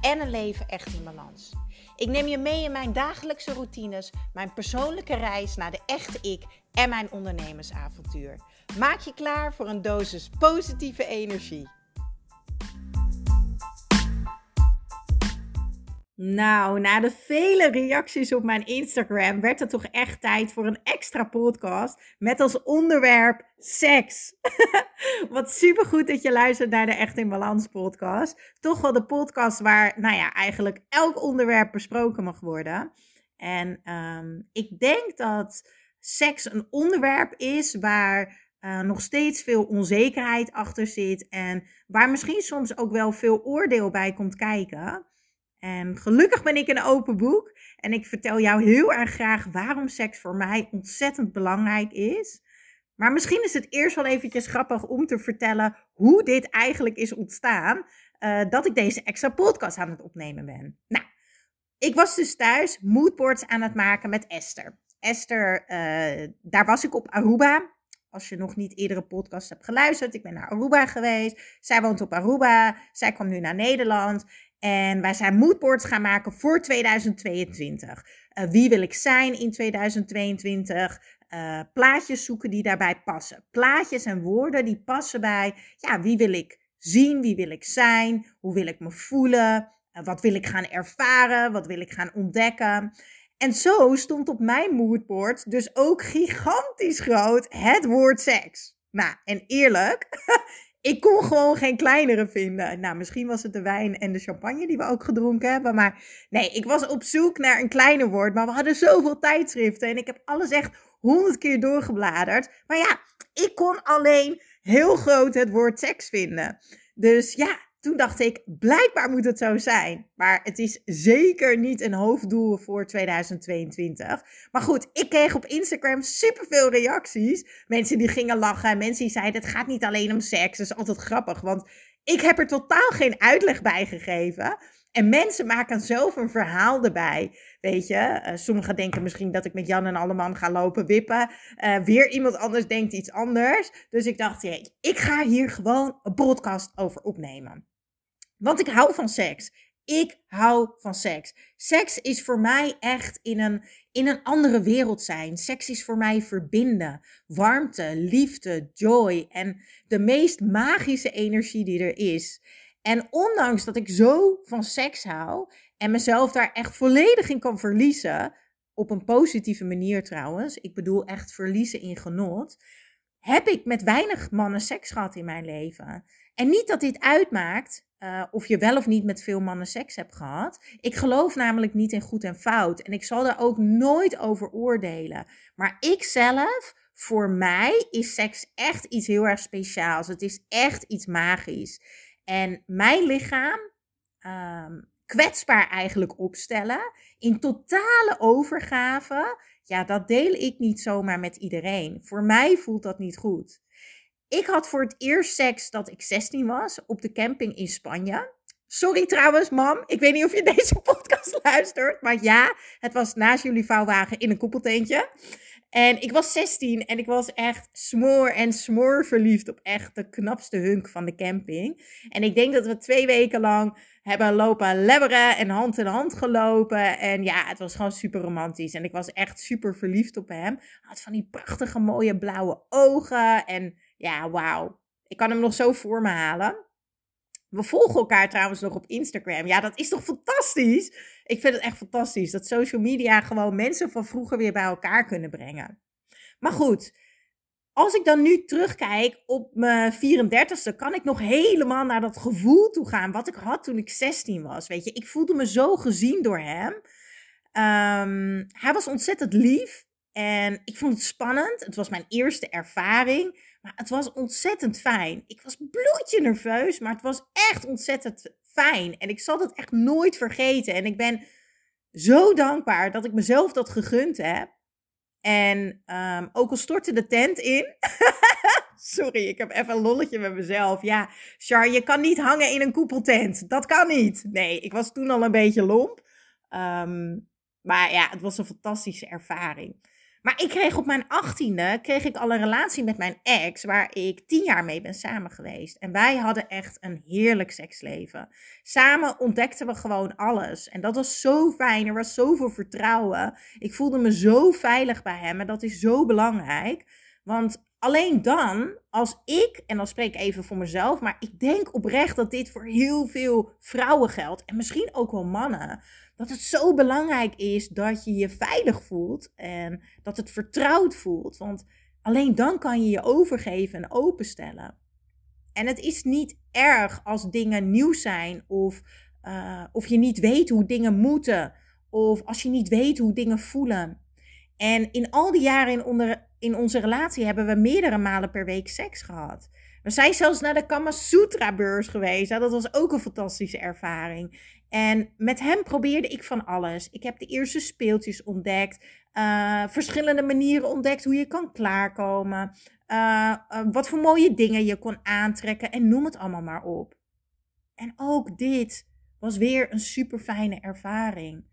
en een leven echt in balans. Ik neem je mee in mijn dagelijkse routines, mijn persoonlijke reis naar de echte ik en mijn ondernemersavontuur. Maak je klaar voor een dosis positieve energie. Nou, na de vele reacties op mijn Instagram werd het toch echt tijd voor een extra podcast met als onderwerp seks. Wat supergoed dat je luistert naar de Echt in Balans podcast. Toch wel de podcast waar, nou ja, eigenlijk elk onderwerp besproken mag worden. En um, ik denk dat seks een onderwerp is waar uh, nog steeds veel onzekerheid achter zit en waar misschien soms ook wel veel oordeel bij komt kijken. En gelukkig ben ik een open boek en ik vertel jou heel erg graag waarom seks voor mij ontzettend belangrijk is. Maar misschien is het eerst wel eventjes grappig om te vertellen hoe dit eigenlijk is ontstaan. Uh, dat ik deze extra podcast aan het opnemen ben. Nou, ik was dus thuis moodboards aan het maken met Esther. Esther, uh, daar was ik op Aruba. Als je nog niet eerdere podcast hebt geluisterd, ik ben naar Aruba geweest. Zij woont op Aruba. Zij kwam nu naar Nederland. En wij zijn moodboards gaan maken voor 2022. Uh, eh, wie wil ik zijn in 2022? Uh, eh, plaatjes zoeken die daarbij passen. Plaatjes en woorden die passen bij, ja, wie wil ik zien? Wie wil ik zijn? Hoe wil ik me voelen? Uh, wat wil ik gaan ervaren? Wat wil ik gaan ontdekken? En zo stond op mijn moodboard dus ook gigantisch groot het woord seks. Nou, en eerlijk, ik kon gewoon geen kleinere vinden. Nou, misschien was het de wijn en de champagne die we ook gedronken hebben. Maar nee, ik was op zoek naar een kleiner woord. Maar we hadden zoveel tijdschriften. En ik heb alles echt honderd keer doorgebladerd. Maar ja, ik kon alleen heel groot het woord seks vinden. Dus ja, toen dacht ik, blijkbaar moet het zo zijn. Maar het is zeker niet een hoofddoel voor 2022. Maar goed, ik kreeg op Instagram superveel reacties. Mensen die gingen lachen. Mensen die zeiden, het gaat niet alleen om seks. Dat is altijd grappig, want ik heb er totaal geen uitleg bij gegeven. En mensen maken zelf een verhaal erbij. Weet je, uh, sommigen denken misschien dat ik met Jan en Alleman ga lopen wippen. Uh, weer iemand anders denkt iets anders. Dus ik dacht, ja, ik ga hier gewoon een podcast over opnemen. Want ik hou van seks. Ik hou van seks. Seks is voor mij echt in een, in een andere wereld zijn. Seks is voor mij verbinden. Warmte, liefde, joy en de meest magische energie die er is. En ondanks dat ik zo van seks hou en mezelf daar echt volledig in kan verliezen, op een positieve manier trouwens, ik bedoel echt verliezen in genot, heb ik met weinig mannen seks gehad in mijn leven. En niet dat dit uitmaakt uh, of je wel of niet met veel mannen seks hebt gehad. Ik geloof namelijk niet in goed en fout. En ik zal daar ook nooit over oordelen. Maar ik zelf, voor mij, is seks echt iets heel erg speciaals. Het is echt iets magisch. En mijn lichaam um, kwetsbaar eigenlijk opstellen, in totale overgave, ja, dat deel ik niet zomaar met iedereen. Voor mij voelt dat niet goed. Ik had voor het eerst seks dat ik 16 was op de camping in Spanje. Sorry trouwens, mam. Ik weet niet of je deze podcast luistert. Maar ja, het was naast jullie vouwwagen in een koppelteentje. En ik was 16 en ik was echt smoor en smoor verliefd op echt de knapste hunk van de camping. En ik denk dat we twee weken lang hebben lopen lebberen en hand in hand gelopen. En ja, het was gewoon super romantisch. En ik was echt super verliefd op hem. Hij had van die prachtige mooie blauwe ogen. En ja, wauw. Ik kan hem nog zo voor me halen. We volgen elkaar trouwens nog op Instagram. Ja, dat is toch fantastisch? Ik vind het echt fantastisch dat social media gewoon mensen van vroeger weer bij elkaar kunnen brengen. Maar goed, als ik dan nu terugkijk op mijn 34ste, kan ik nog helemaal naar dat gevoel toe gaan wat ik had toen ik 16 was. Weet je, ik voelde me zo gezien door hem. Um, hij was ontzettend lief en ik vond het spannend. Het was mijn eerste ervaring. Maar het was ontzettend fijn. Ik was bloedje nerveus, maar het was echt ontzettend fijn. En ik zal dat echt nooit vergeten. En ik ben zo dankbaar dat ik mezelf dat gegund heb. En um, ook al stortte de tent in. Sorry, ik heb even een lolletje met mezelf. Ja, Char, je kan niet hangen in een koepeltent. Dat kan niet. Nee, ik was toen al een beetje lomp. Um, maar ja, het was een fantastische ervaring. Maar ik kreeg op mijn achttiende kreeg ik al een relatie met mijn ex, waar ik tien jaar mee ben samen geweest. En wij hadden echt een heerlijk seksleven. Samen ontdekten we gewoon alles. En dat was zo fijn. Er was zoveel vertrouwen. Ik voelde me zo veilig bij hem. En dat is zo belangrijk. Want alleen dan, als ik, en dan spreek ik even voor mezelf, maar ik denk oprecht dat dit voor heel veel vrouwen geldt. En misschien ook wel mannen dat het zo belangrijk is dat je je veilig voelt en dat het vertrouwd voelt. Want alleen dan kan je je overgeven en openstellen. En het is niet erg als dingen nieuw zijn of, uh, of je niet weet hoe dingen moeten of als je niet weet hoe dingen voelen. En in al die jaren onder, in onze relatie hebben we meerdere malen per week seks gehad. We zijn zelfs naar de Kama Sutra beurs geweest. dat was ook een fantastische ervaring. En met hem probeerde ik van alles. Ik heb de eerste speeltjes ontdekt. Uh, verschillende manieren ontdekt hoe je kan klaarkomen. Uh, uh, wat voor mooie dingen je kon aantrekken. En noem het allemaal maar op. En ook dit was weer een super fijne ervaring.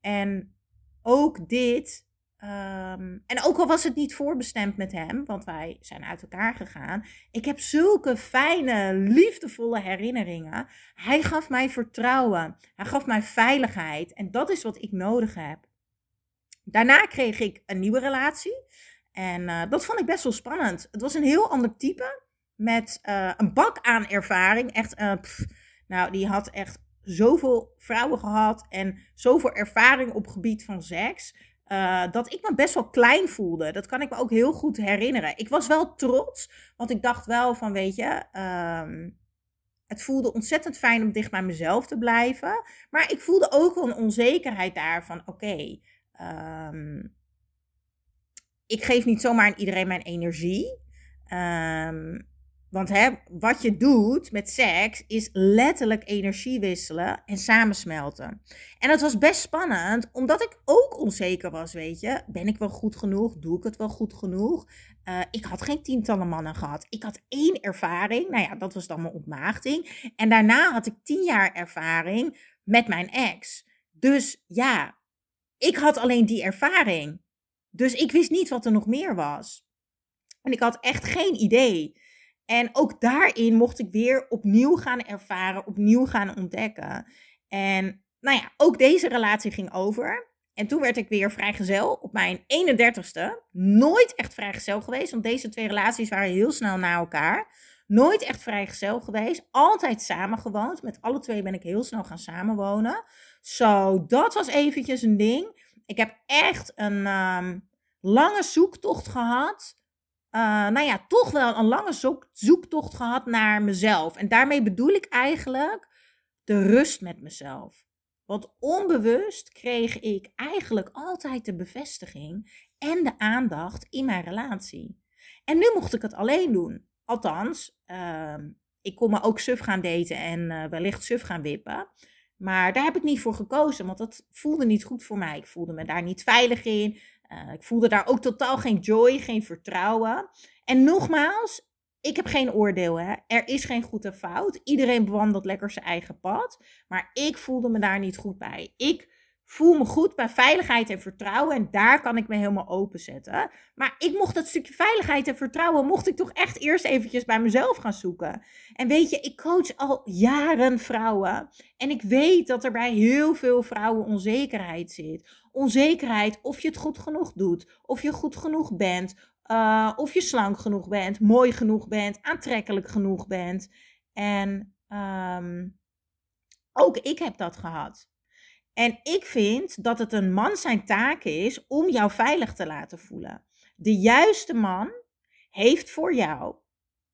En ook dit Ehm, en ook al was het niet voorbestemd met hem, want wij zijn uit elkaar gegaan. Ik heb zulke fijne, liefdevolle herinneringen. Hij gaf mij vertrouwen. Hij gaf mij veiligheid. En dat is wat ik nodig heb. Daarna kreeg ik een nieuwe relatie. En uh, dat vond ik best wel spannend. Het was een heel ander type. Met uh, een bak aan ervaring. Echt, uh, nou, die had echt zoveel vrouwen gehad. En zoveel ervaring op gebied van seks uh, dat ik me best wel klein voelde. Dat kan ik me ook heel goed herinneren. Ik was wel trots, want ik dacht wel van, weet je, um, het voelde ontzettend fijn om dicht bij mezelf te blijven. Maar ik voelde ook wel een onzekerheid daar van, oké, um, ik geef niet zomaar aan iedereen mijn energie. Um, want hè, wat je doet met seks is letterlijk energie wisselen en samensmelten. En dat was best spannend, omdat ik ook onzeker was, weet je. Ben ik wel goed genoeg? Doe ik het wel goed genoeg? Uh, ik had geen tientallen mannen gehad. Ik had één ervaring. Nou ja, dat was dan mijn ontmaagding. En daarna had ik tien jaar ervaring met mijn ex. Dus ja, ik had alleen die ervaring. Dus ik wist niet wat er nog meer was. En ik had echt geen idee. En ook daarin mocht ik weer opnieuw gaan ervaren, opnieuw gaan ontdekken. En nou ja, ook deze relatie ging over. En toen werd ik weer vrijgezel op mijn 31ste. Nooit echt vrijgezel geweest, want deze twee relaties waren heel snel na elkaar. Nooit echt vrijgezel geweest. Altijd samengewoond. Met alle twee ben ik heel snel gaan samenwonen. Zo, dat was eventjes een ding. Ik heb echt een um, lange zoektocht gehad uh, nou ja, toch wel een lange zoek, zoektocht gehad naar mezelf. En daarmee bedoel ik eigenlijk de rust met mezelf. Want onbewust kreeg ik eigenlijk altijd de bevestiging en de aandacht in mijn relatie. En nu mocht ik het alleen doen. Althans, uh, ik kon me ook suf gaan daten en uh, wellicht suf gaan wippen. Maar daar heb ik niet voor gekozen, want dat voelde niet goed voor mij. Ik voelde me daar niet veilig in. Uh, ik voelde daar ook totaal geen joy, geen vertrouwen. En nogmaals, ik heb geen oordeel. Hè. Er is geen goed en fout. Iedereen bewandelt lekker zijn eigen pad. Maar ik voelde me daar niet goed bij. Ik voel me goed bij veiligheid en vertrouwen. En daar kan ik me helemaal openzetten. Maar ik mocht dat stukje veiligheid en vertrouwen, mocht ik toch echt eerst eventjes bij mezelf gaan zoeken. En weet je, ik coach al jaren vrouwen. En ik weet dat er bij heel veel vrouwen onzekerheid zit. Onzekerheid of je het goed genoeg doet, of je goed genoeg bent, uh, of je slank genoeg bent, mooi genoeg bent, aantrekkelijk genoeg bent. En um, ook ik heb dat gehad. En ik vind dat het een man zijn taak is om jou veilig te laten voelen. De juiste man heeft voor jou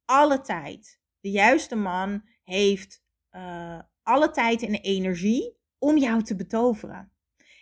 alle tijd. De juiste man heeft uh, alle tijd en energie om jou te betoveren.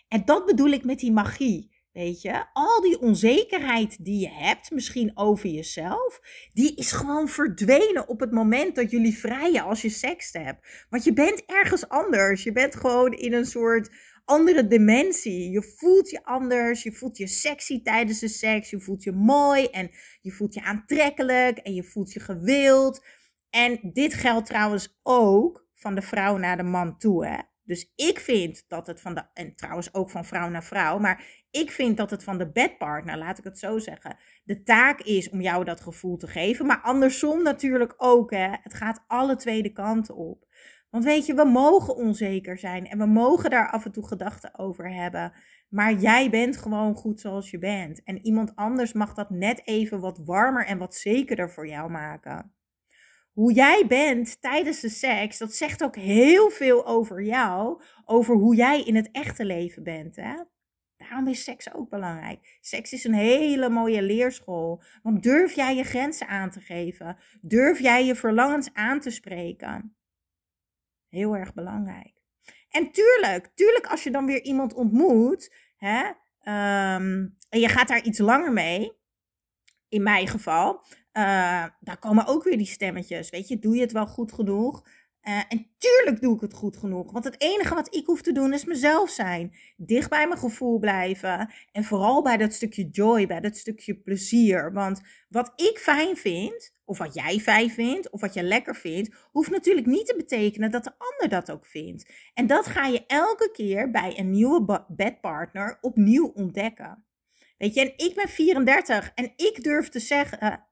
En dat bedoel ik met die magie. Weet je, al die onzekerheid die je hebt, misschien over jezelf, die is gewoon verdwenen op het moment dat jullie vrijen als je seks hebt. Want je bent ergens anders. Je bent gewoon in een soort andere dimensie. Je voelt je anders, je voelt je sexy tijdens de seks, je voelt je mooi en je voelt je aantrekkelijk en je voelt je gewild. En dit geldt trouwens ook van de vrouw naar de man toe. Hè? Dus ik vind dat het van de, en trouwens ook van vrouw naar vrouw, maar ik vind dat het van de bedpartner, laat ik het zo zeggen, de taak is om jou dat gevoel te geven. Maar andersom natuurlijk ook. Hè? Het gaat alle twee de kanten op. Want weet je, we mogen onzeker zijn en we mogen daar af en toe gedachten over hebben. Maar jij bent gewoon goed zoals je bent. En iemand anders mag dat net even wat warmer en wat zekerder voor jou maken. Hoe jij bent tijdens de seks, dat zegt ook heel veel over jou, over hoe jij in het echte leven bent. Hè? Daarom is seks ook belangrijk. Seks is een hele mooie leerschool. Want durf jij je grenzen aan te geven? Durf jij je verlangens aan te spreken? Heel erg belangrijk. En tuurlijk, tuurlijk als je dan weer iemand ontmoet, hè, um, en je gaat daar iets langer mee, in mijn geval, uh, daar komen ook weer die stemmetjes. Weet je, doe je het wel goed genoeg? Uh, en tuurlijk doe ik het goed genoeg. Want het enige wat ik hoef te doen is mezelf zijn. Dicht bij mijn gevoel blijven. En vooral bij dat stukje joy, bij dat stukje plezier. Want wat ik fijn vind, of wat jij fijn vindt, of wat je lekker vindt, hoeft natuurlijk niet te betekenen dat de ander dat ook vindt. En dat ga je elke keer bij een nieuwe bedpartner opnieuw ontdekken. Weet je, en ik ben 34 en ik durf te zeggen,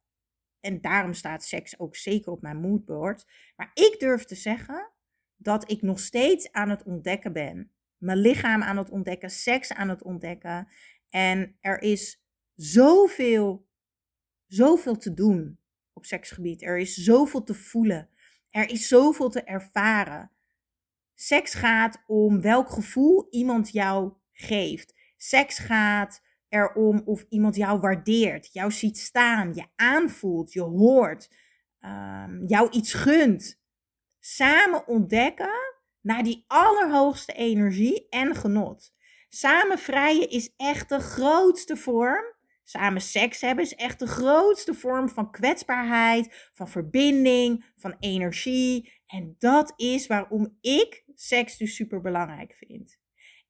en daarom staat seks ook zeker op mijn moodboard. Maar ik durf te zeggen dat ik nog steeds aan het ontdekken ben. Mijn lichaam aan het ontdekken, seks aan het ontdekken. En er is zoveel, zoveel te doen op seksgebied. Er is zoveel te voelen. Er is zoveel te ervaren. Seks gaat om welk gevoel iemand jou geeft. Seks gaat erom of iemand jou waardeert, jou ziet staan, je aanvoelt, je hoort, um, jou iets gunt. Samen ontdekken naar die allerhoogste energie en genot. Samen vrijen is echt de grootste vorm. Samen seks hebben is echt de grootste vorm van kwetsbaarheid, van verbinding, van energie. En dat is waarom ik seks dus super belangrijk vind.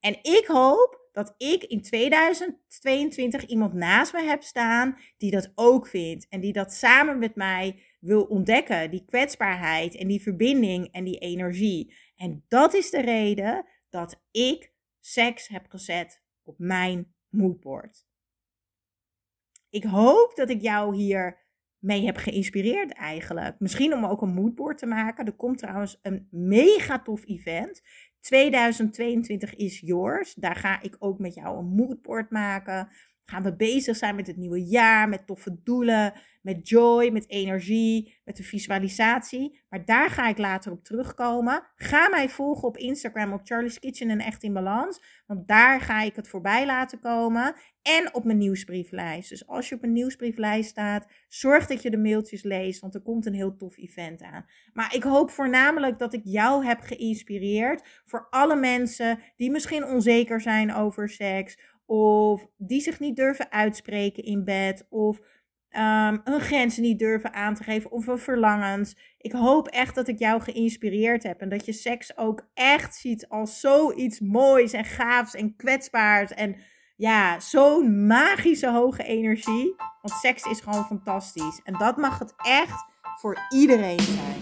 En ik hoop dat ik in 2022 iemand naast me heb staan die dat ook vindt. En die dat samen met mij wil ontdekken. Die kwetsbaarheid en die verbinding en die energie. En dat is de reden dat ik seks heb gezet op mijn moodboard. Ik hoop dat ik jou hier mee heb geïnspireerd eigenlijk. Misschien om ook een moodboard te maken. Er komt trouwens een mega tof event. 2022 is yours. Daar ga ik ook met jou een moodboard maken. Gaan we bezig zijn met het nieuwe jaar, met toffe doelen, met joy, met energie, met de visualisatie. Maar daar ga ik later op terugkomen. Ga mij volgen op Instagram op Charlie's Kitchen en Echt in Balans. Want daar ga ik het voorbij laten komen. En op mijn nieuwsbrieflijst. Dus als je op een nieuwsbrieflijst staat, zorg dat je de mailtjes leest. Want er komt een heel tof event aan. Maar ik hoop voornamelijk dat ik jou heb geïnspireerd. Voor alle mensen die misschien onzeker zijn over seks. Of die zich niet durven uitspreken in bed. Of hun grenzen niet durven aan te geven of hun verlangens. Ik hoop echt dat ik jou geïnspireerd heb en dat je seks ook echt ziet als zoiets moois en gaafs en kwetsbaars en ja, zo'n magische hoge energie. Want seks is gewoon fantastisch en dat mag het echt voor iedereen zijn.